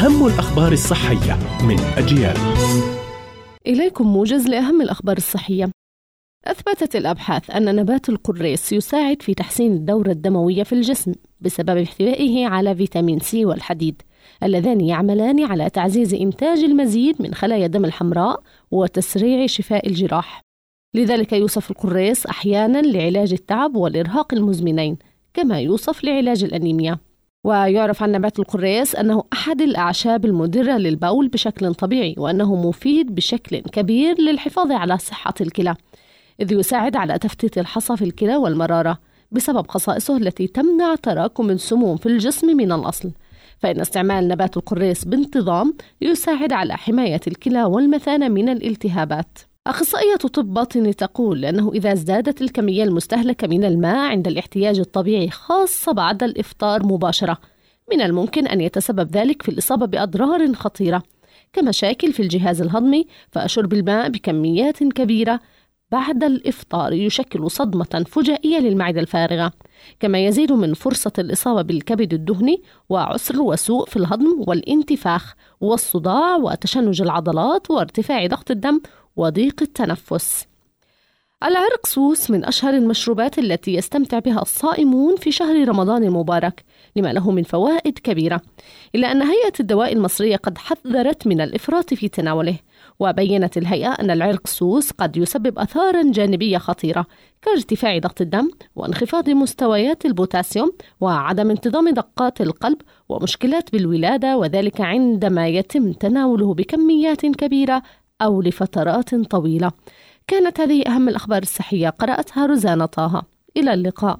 أهم الأخبار الصحية من أجيال. إليكم موجز لأهم الأخبار الصحية. أثبتت الأبحاث أن نبات القريص يساعد في تحسين الدورة الدموية في الجسم بسبب احتوائه على فيتامين سي والحديد اللذان يعملان على تعزيز إنتاج المزيد من خلايا الدم الحمراء وتسريع شفاء الجراح. لذلك يوصف القريص أحيانا لعلاج التعب والإرهاق المزمنين كما يوصف لعلاج الأنيميا. ويعرف عن نبات القريص أنه أحد الأعشاب المدرة للبول بشكل طبيعي وأنه مفيد بشكل كبير للحفاظ على صحة الكلى إذ يساعد على تفتيت الحصى في الكلى والمرارة بسبب خصائصه التي تمنع تراكم السموم في الجسم من الأصل. فإن استعمال نبات القريص بانتظام يساعد على حماية الكلى والمثانة من الالتهابات. أخصائية طب باطني تقول أنه إذا ازدادت الكمية المستهلكة من الماء عند الاحتياج الطبيعي خاصة بعد الإفطار مباشرة. من الممكن أن يتسبب ذلك في الإصابة بأضرار خطيرة كمشاكل في الجهاز الهضمي فشرب الماء بكميات كبيرة بعد الإفطار يشكل صدمة فجائية للمعدة الفارغة. كما يزيد من فرصة الإصابة بالكبد الدهني وعسر وسوء في الهضم والانتفاخ والصداع وتشنج العضلات وارتفاع ضغط الدم وضيق التنفس. العرق سوس من أشهر المشروبات التي يستمتع بها الصائمون في شهر رمضان المبارك لما له من فوائد كبيرة إلا أن هيئة الدواء المصرية قد حذرت من الإفراط في تناوله وبينت الهيئة أن العرق سوس قد يسبب آثارا جانبية خطيرة كارتفاع ضغط الدم وانخفاض مستويات البوتاسيوم وعدم انتظام دقات القلب ومشكلات بالولادة وذلك عندما يتم تناوله بكميات كبيرة أو لفترات طويلة. كانت هذه أهم الأخبار الصحية. قرأتها روزانا طه. إلى اللقاء.